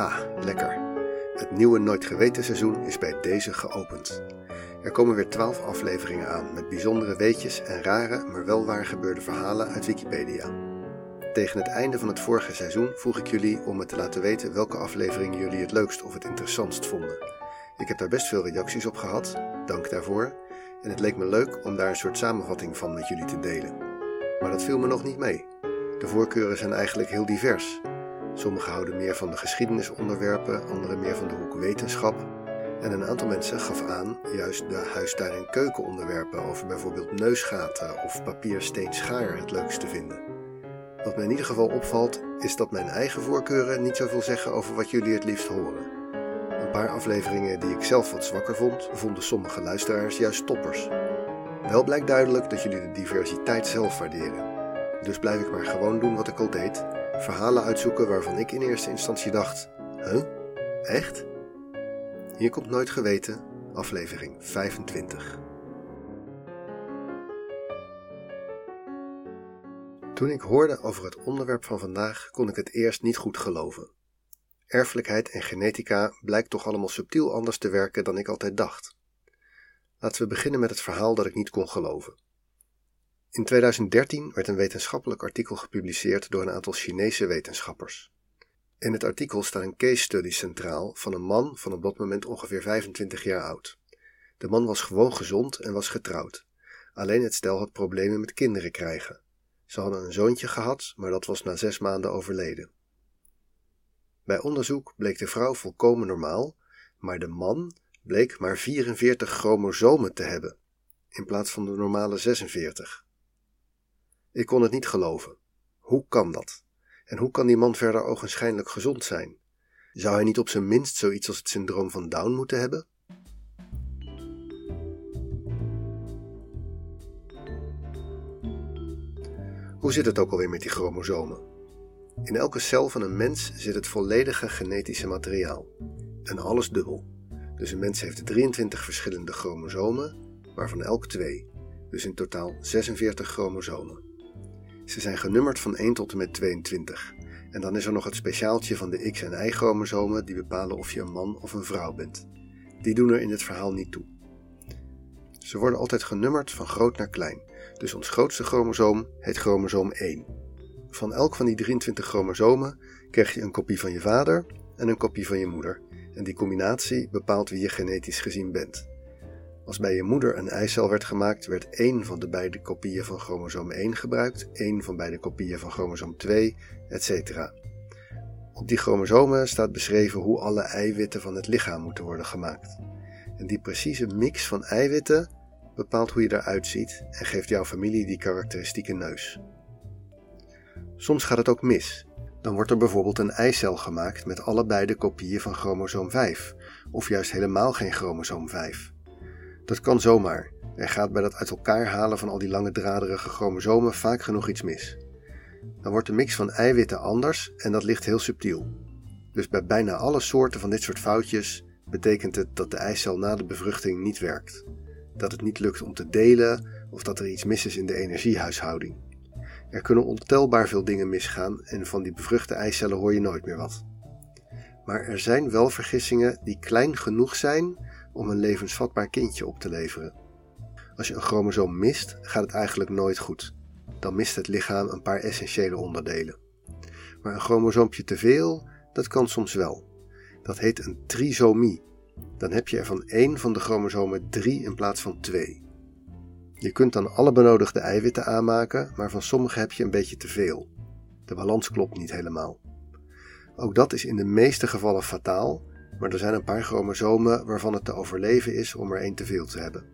Ha, lekker. Het nieuwe Nooit Geweten seizoen is bij deze geopend. Er komen weer 12 afleveringen aan met bijzondere weetjes en rare, maar wel waar gebeurde verhalen uit Wikipedia. Tegen het einde van het vorige seizoen vroeg ik jullie om me te laten weten welke aflevering jullie het leukst of het interessantst vonden. Ik heb daar best veel reacties op gehad, dank daarvoor. En het leek me leuk om daar een soort samenvatting van met jullie te delen. Maar dat viel me nog niet mee. De voorkeuren zijn eigenlijk heel divers. Sommigen houden meer van de geschiedenisonderwerpen, anderen meer van de hoek wetenschap. En een aantal mensen gaf aan juist de huistuin- en keukenonderwerpen over bijvoorbeeld neusgaten of papier steen schaar het leukst te vinden. Wat mij in ieder geval opvalt is dat mijn eigen voorkeuren niet zoveel zeggen over wat jullie het liefst horen. Een paar afleveringen die ik zelf wat zwakker vond, vonden sommige luisteraars juist toppers. Wel blijkt duidelijk dat jullie de diversiteit zelf waarderen. Dus blijf ik maar gewoon doen wat ik al deed: verhalen uitzoeken waarvan ik in eerste instantie dacht: Huh? Echt? Hier komt Nooit Geweten, aflevering 25. Toen ik hoorde over het onderwerp van vandaag, kon ik het eerst niet goed geloven. Erfelijkheid en genetica blijkt toch allemaal subtiel anders te werken dan ik altijd dacht. Laten we beginnen met het verhaal dat ik niet kon geloven. In 2013 werd een wetenschappelijk artikel gepubliceerd door een aantal Chinese wetenschappers. In het artikel staat een case study centraal van een man van op dat moment ongeveer 25 jaar oud. De man was gewoon gezond en was getrouwd. Alleen het stel had problemen met kinderen krijgen. Ze hadden een zoontje gehad, maar dat was na zes maanden overleden. Bij onderzoek bleek de vrouw volkomen normaal, maar de man bleek maar 44 chromosomen te hebben, in plaats van de normale 46. Ik kon het niet geloven. Hoe kan dat? En hoe kan die man verder ogenschijnlijk gezond zijn? Zou hij niet op zijn minst zoiets als het syndroom van Down moeten hebben? Hoe zit het ook alweer met die chromosomen? In elke cel van een mens zit het volledige genetische materiaal. En alles dubbel. Dus een mens heeft 23 verschillende chromosomen, waarvan elk twee. Dus in totaal 46 chromosomen. Ze zijn genummerd van 1 tot en met 22. En dan is er nog het speciaaltje van de X- en Y-chromosomen die bepalen of je een man of een vrouw bent. Die doen er in dit verhaal niet toe. Ze worden altijd genummerd van groot naar klein. Dus ons grootste chromosoom heet chromosoom 1. Van elk van die 23 chromosomen krijg je een kopie van je vader en een kopie van je moeder. En die combinatie bepaalt wie je genetisch gezien bent. Als bij je moeder een eicel werd gemaakt, werd één van de beide kopieën van chromosoom 1 gebruikt, één van beide kopieën van chromosoom 2, etc. Op die chromosomen staat beschreven hoe alle eiwitten van het lichaam moeten worden gemaakt. En die precieze mix van eiwitten bepaalt hoe je eruit ziet en geeft jouw familie die karakteristieke neus. Soms gaat het ook mis. Dan wordt er bijvoorbeeld een eicel gemaakt met allebei de kopieën van chromosoom 5, of juist helemaal geen chromosoom 5. Dat kan zomaar. Er gaat bij dat uit elkaar halen van al die lange draderige chromosomen vaak genoeg iets mis. Dan wordt de mix van eiwitten anders en dat ligt heel subtiel. Dus bij bijna alle soorten van dit soort foutjes betekent het dat de eicel na de bevruchting niet werkt. Dat het niet lukt om te delen of dat er iets mis is in de energiehuishouding. Er kunnen ontelbaar veel dingen misgaan en van die bevruchte eicellen hoor je nooit meer wat. Maar er zijn wel vergissingen die klein genoeg zijn om een levensvatbaar kindje op te leveren. Als je een chromosoom mist, gaat het eigenlijk nooit goed. Dan mist het lichaam een paar essentiële onderdelen. Maar een chromosoompje te veel, dat kan soms wel. Dat heet een trisomie. Dan heb je er van één van de chromosomen drie in plaats van twee. Je kunt dan alle benodigde eiwitten aanmaken, maar van sommige heb je een beetje te veel. De balans klopt niet helemaal. Ook dat is in de meeste gevallen fataal, maar er zijn een paar chromosomen waarvan het te overleven is om er één te veel te hebben.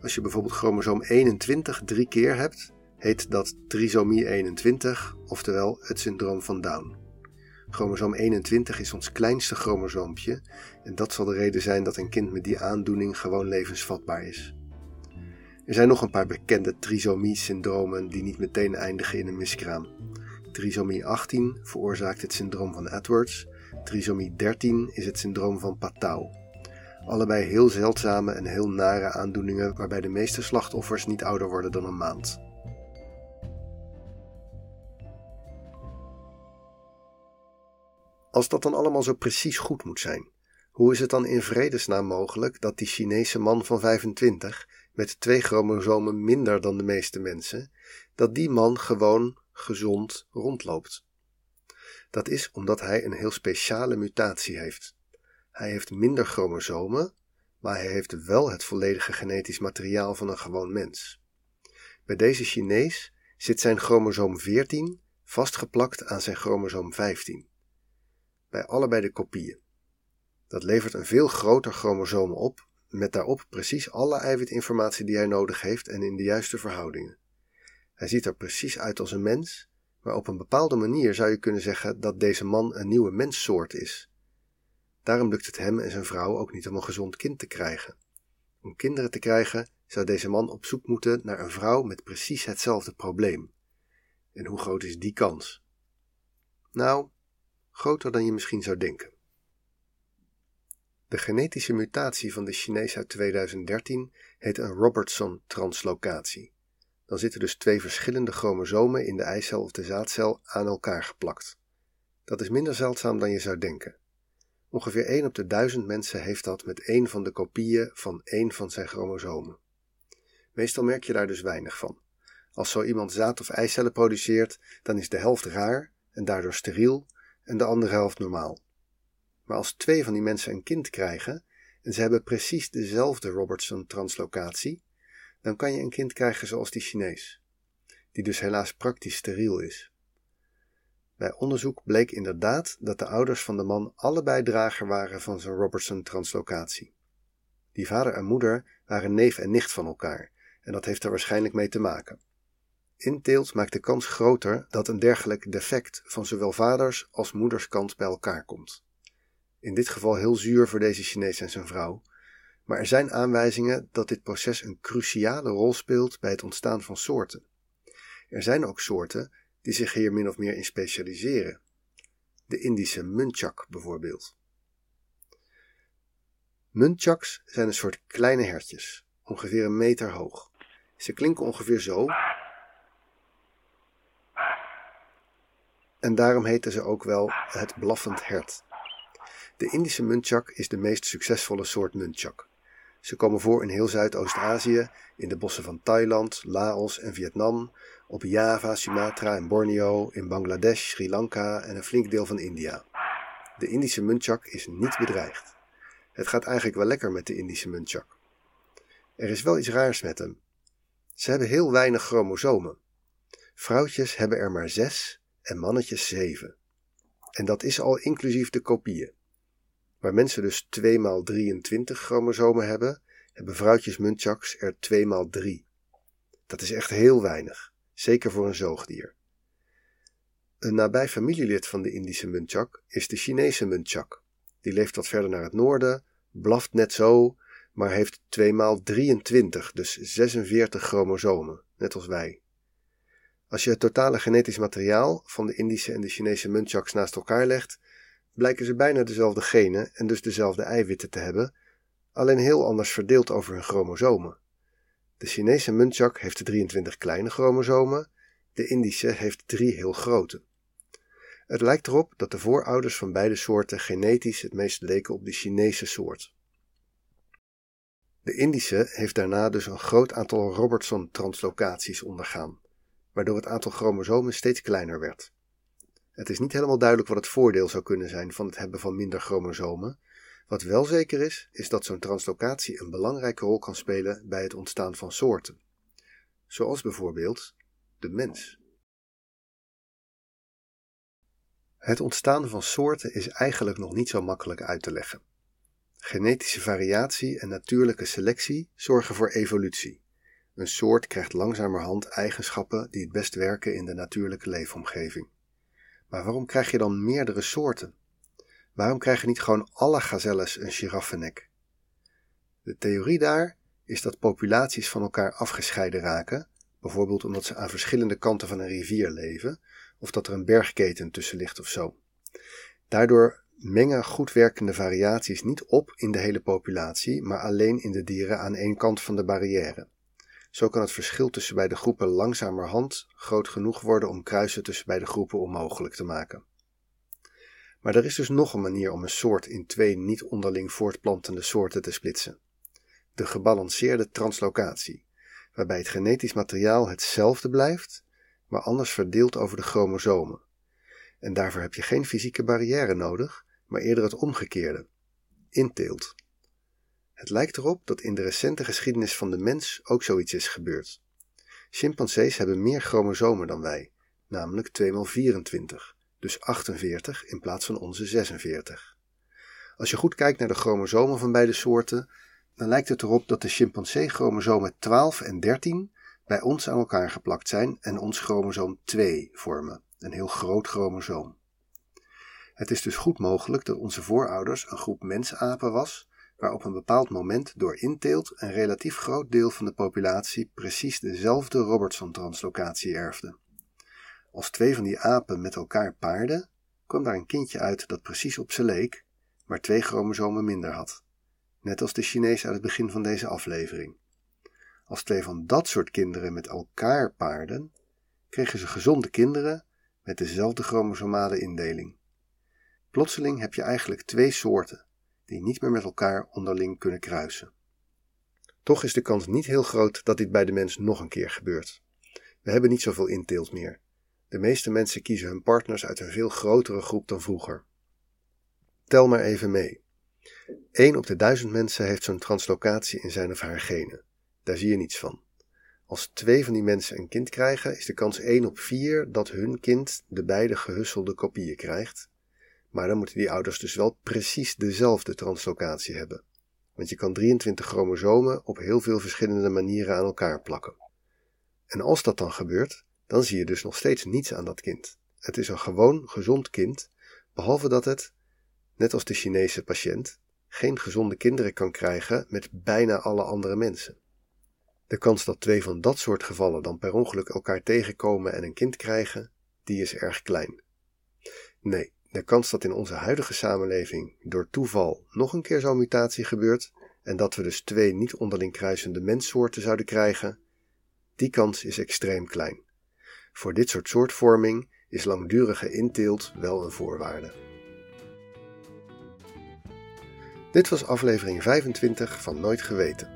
Als je bijvoorbeeld chromosoom 21 drie keer hebt, heet dat trisomie 21, oftewel het syndroom van Down. Chromosoom 21 is ons kleinste chromosoompje en dat zal de reden zijn dat een kind met die aandoening gewoon levensvatbaar is. Er zijn nog een paar bekende trisomie-syndromen die niet meteen eindigen in een miskraam. Trisomie 18 veroorzaakt het syndroom van Edwards. Trisomie 13 is het syndroom van Patau. Allebei heel zeldzame en heel nare aandoeningen waarbij de meeste slachtoffers niet ouder worden dan een maand. Als dat dan allemaal zo precies goed moet zijn, hoe is het dan in vredesnaam mogelijk dat die Chinese man van 25, met twee chromosomen minder dan de meeste mensen, dat die man gewoon gezond rondloopt? Dat is omdat hij een heel speciale mutatie heeft. Hij heeft minder chromosomen, maar hij heeft wel het volledige genetisch materiaal van een gewoon mens. Bij deze Chinees zit zijn chromosoom 14 vastgeplakt aan zijn chromosoom 15. Bij allebei de kopieën. Dat levert een veel groter chromosoom op, met daarop precies alle eiwitinformatie die hij nodig heeft en in de juiste verhoudingen. Hij ziet er precies uit als een mens, maar op een bepaalde manier zou je kunnen zeggen dat deze man een nieuwe menssoort is. Daarom lukt het hem en zijn vrouw ook niet om een gezond kind te krijgen. Om kinderen te krijgen zou deze man op zoek moeten naar een vrouw met precies hetzelfde probleem. En hoe groot is die kans? Nou, groter dan je misschien zou denken. De genetische mutatie van de Chinees uit 2013 heet een Robertson-translocatie. Dan zitten dus twee verschillende chromosomen in de eicel of de zaadcel aan elkaar geplakt. Dat is minder zeldzaam dan je zou denken. Ongeveer 1 op de 1000 mensen heeft dat met één van de kopieën van één van zijn chromosomen. Meestal merk je daar dus weinig van. Als zo iemand zaad- of eicellen produceert, dan is de helft raar en daardoor steriel en de andere helft normaal. Maar als twee van die mensen een kind krijgen en ze hebben precies dezelfde Robertson-translocatie, dan kan je een kind krijgen zoals die Chinees, die dus helaas praktisch steriel is. Bij onderzoek bleek inderdaad dat de ouders van de man allebei drager waren van zijn Robertson-translocatie. Die vader en moeder waren neef en nicht van elkaar, en dat heeft er waarschijnlijk mee te maken. Inteelt maakt de kans groter dat een dergelijk defect van zowel vaders als moederskant bij elkaar komt. In dit geval heel zuur voor deze Chinees en zijn vrouw, maar er zijn aanwijzingen dat dit proces een cruciale rol speelt bij het ontstaan van soorten. Er zijn ook soorten die zich hier min of meer in specialiseren. De Indische muntjak bijvoorbeeld. Muntjaks zijn een soort kleine hertjes, ongeveer een meter hoog. Ze klinken ongeveer zo. En daarom heten ze ook wel het blaffend hert. De Indische muntjak is de meest succesvolle soort muntjak. Ze komen voor in heel Zuidoost-Azië, in de bossen van Thailand, Laos en Vietnam, op Java, Sumatra en Borneo, in Bangladesh, Sri Lanka en een flink deel van India. De Indische muntjak is niet bedreigd. Het gaat eigenlijk wel lekker met de Indische muntjak. Er is wel iets raars met hem. Ze hebben heel weinig chromosomen. Vrouwtjes hebben er maar zes en mannetjes zeven. En dat is al inclusief de kopieën. Waar mensen dus 2 x 23 chromosomen hebben, hebben vrouwtjes muntjaks er 2 x 3. Dat is echt heel weinig, zeker voor een zoogdier. Een nabij familielid van de Indische muntjak is de Chinese muntjak. Die leeft wat verder naar het noorden, blaft net zo, maar heeft 2 x 23, dus 46 chromosomen, net als wij. Als je het totale genetisch materiaal van de Indische en de Chinese muntjaks naast elkaar legt, blijken ze bijna dezelfde genen en dus dezelfde eiwitten te hebben, alleen heel anders verdeeld over hun chromosomen. De Chinese muntjak heeft 23 kleine chromosomen, de Indische heeft drie heel grote. Het lijkt erop dat de voorouders van beide soorten genetisch het meest leken op de Chinese soort. De Indische heeft daarna dus een groot aantal Robertson-translocaties ondergaan, waardoor het aantal chromosomen steeds kleiner werd. Het is niet helemaal duidelijk wat het voordeel zou kunnen zijn van het hebben van minder chromosomen. Wat wel zeker is, is dat zo'n translocatie een belangrijke rol kan spelen bij het ontstaan van soorten. Zoals bijvoorbeeld de mens. Het ontstaan van soorten is eigenlijk nog niet zo makkelijk uit te leggen. Genetische variatie en natuurlijke selectie zorgen voor evolutie. Een soort krijgt langzamerhand eigenschappen die het best werken in de natuurlijke leefomgeving. Maar waarom krijg je dan meerdere soorten? Waarom krijgen niet gewoon alle gazelles een giraffennek? De theorie daar is dat populaties van elkaar afgescheiden raken, bijvoorbeeld omdat ze aan verschillende kanten van een rivier leven, of dat er een bergketen tussen ligt of zo. Daardoor mengen goed werkende variaties niet op in de hele populatie, maar alleen in de dieren aan één kant van de barrière. Zo kan het verschil tussen beide groepen langzamerhand groot genoeg worden om kruisen tussen beide groepen onmogelijk te maken. Maar er is dus nog een manier om een soort in twee niet onderling voortplantende soorten te splitsen. De gebalanceerde translocatie, waarbij het genetisch materiaal hetzelfde blijft, maar anders verdeeld over de chromosomen. En daarvoor heb je geen fysieke barrière nodig, maar eerder het omgekeerde: inteelt. Het lijkt erop dat in de recente geschiedenis van de mens ook zoiets is gebeurd. Chimpansees hebben meer chromosomen dan wij, namelijk 2x24, dus 48 in plaats van onze 46. Als je goed kijkt naar de chromosomen van beide soorten, dan lijkt het erop dat de chimpansee-chromosomen 12 en 13 bij ons aan elkaar geplakt zijn en ons chromosoom 2 vormen, een heel groot chromosoom. Het is dus goed mogelijk dat onze voorouders een groep mensapen was, waar op een bepaald moment door inteelt een relatief groot deel van de populatie precies dezelfde Robertson-translocatie erfde. Als twee van die apen met elkaar paarden, kwam daar een kindje uit dat precies op ze leek, maar twee chromosomen minder had. Net als de Chinees uit het begin van deze aflevering. Als twee van dat soort kinderen met elkaar paarden, kregen ze gezonde kinderen met dezelfde chromosomale indeling. Plotseling heb je eigenlijk twee soorten die niet meer met elkaar onderling kunnen kruisen. Toch is de kans niet heel groot dat dit bij de mens nog een keer gebeurt. We hebben niet zoveel inteelt meer. De meeste mensen kiezen hun partners uit een veel grotere groep dan vroeger. Tel maar even mee. 1 op de duizend mensen heeft zo'n translocatie in zijn of haar genen. Daar zie je niets van. Als twee van die mensen een kind krijgen, is de kans 1 op 4 dat hun kind de beide gehusselde kopieën krijgt. Maar dan moeten die ouders dus wel precies dezelfde translocatie hebben. Want je kan 23 chromosomen op heel veel verschillende manieren aan elkaar plakken. En als dat dan gebeurt, dan zie je dus nog steeds niets aan dat kind. Het is een gewoon gezond kind, behalve dat het, net als de Chinese patiënt, geen gezonde kinderen kan krijgen met bijna alle andere mensen. De kans dat twee van dat soort gevallen dan per ongeluk elkaar tegenkomen en een kind krijgen, die is erg klein. Nee, de kans dat in onze huidige samenleving door toeval nog een keer zo'n mutatie gebeurt en dat we dus twee niet onderling kruisende menssoorten zouden krijgen, die kans is extreem klein. Voor dit soort soortvorming is langdurige inteelt wel een voorwaarde. Dit was aflevering 25 van Nooit Geweten.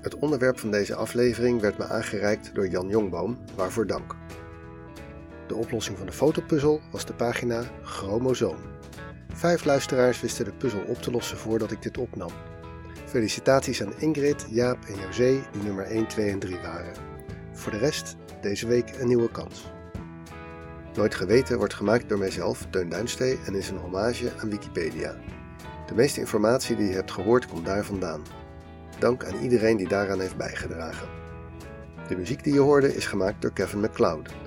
Het onderwerp van deze aflevering werd me aangereikt door Jan Jongboom, waarvoor dank. De oplossing van de fotopuzzel was de pagina Chromosoom. Vijf luisteraars wisten de puzzel op te lossen voordat ik dit opnam. Felicitaties aan Ingrid, Jaap en José die nummer 1, 2 en 3 waren. Voor de rest deze week een nieuwe kans. Nooit Geweten wordt gemaakt door mijzelf, Teun Duinstee, en is een hommage aan Wikipedia. De meeste informatie die je hebt gehoord komt daar vandaan. Dank aan iedereen die daaraan heeft bijgedragen. De muziek die je hoorde is gemaakt door Kevin MacLeod.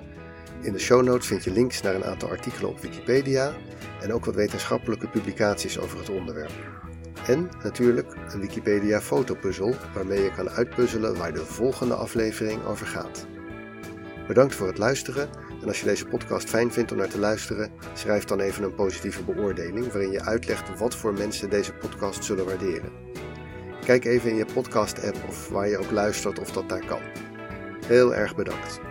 In de show notes vind je links naar een aantal artikelen op Wikipedia en ook wat wetenschappelijke publicaties over het onderwerp. En natuurlijk een Wikipedia fotopuzzel waarmee je kan uitpuzzelen waar de volgende aflevering over gaat. Bedankt voor het luisteren en als je deze podcast fijn vindt om naar te luisteren, schrijf dan even een positieve beoordeling waarin je uitlegt wat voor mensen deze podcast zullen waarderen. Kijk even in je podcast-app of waar je ook luistert of dat daar kan. Heel erg bedankt.